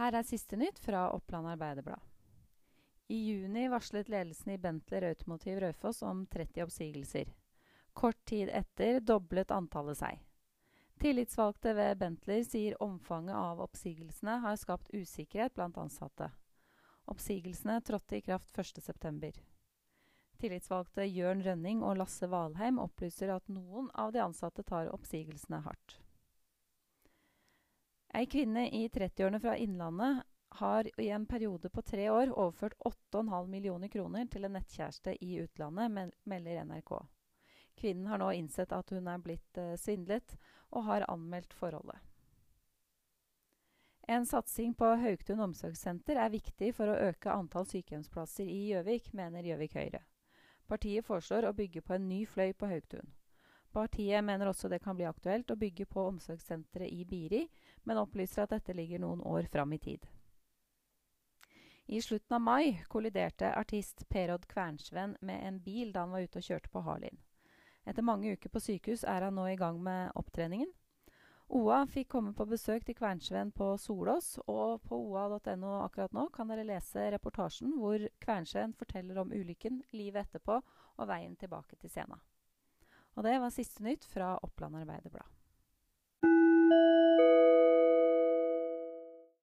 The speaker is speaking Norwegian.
Her er siste nytt fra Oppland Arbeiderblad. I juni varslet ledelsen i Benteler Automotiv Raufoss om 30 oppsigelser. Kort tid etter doblet antallet seg. Tillitsvalgte ved Benteler sier omfanget av oppsigelsene har skapt usikkerhet blant ansatte. Oppsigelsene trådte i kraft 1.9. Tillitsvalgte Jørn Rønning og Lasse Valheim opplyser at noen av de ansatte tar oppsigelsene hardt. Ei kvinne i 30-årene fra Innlandet har i en periode på tre år overført 8,5 millioner kroner til en nettkjæreste i utlandet, melder NRK. Kvinnen har nå innsett at hun er blitt uh, svindlet, og har anmeldt forholdet. En satsing på Haugtun omsorgssenter er viktig for å øke antall sykehjemsplasser i Gjøvik, mener Gjøvik Høyre. Partiet foreslår å bygge på en ny fløy på Hauktun. Partiet mener også det kan bli aktuelt å bygge på omsorgssenteret i Biri, men opplyser at dette ligger noen år fram i tid. I slutten av mai kolliderte artist Per Odd Kvernsven med en bil da han var ute og kjørte på Harlin. Etter mange uker på sykehus er han nå i gang med opptreningen. OA fikk komme på besøk til Kvernsven på Solås, og på oa.no akkurat nå kan dere lese reportasjen hvor Kvernsven forteller om ulykken, livet etterpå og veien tilbake til scenen. Og det var siste nytt fra Oppland Arbeiderblad.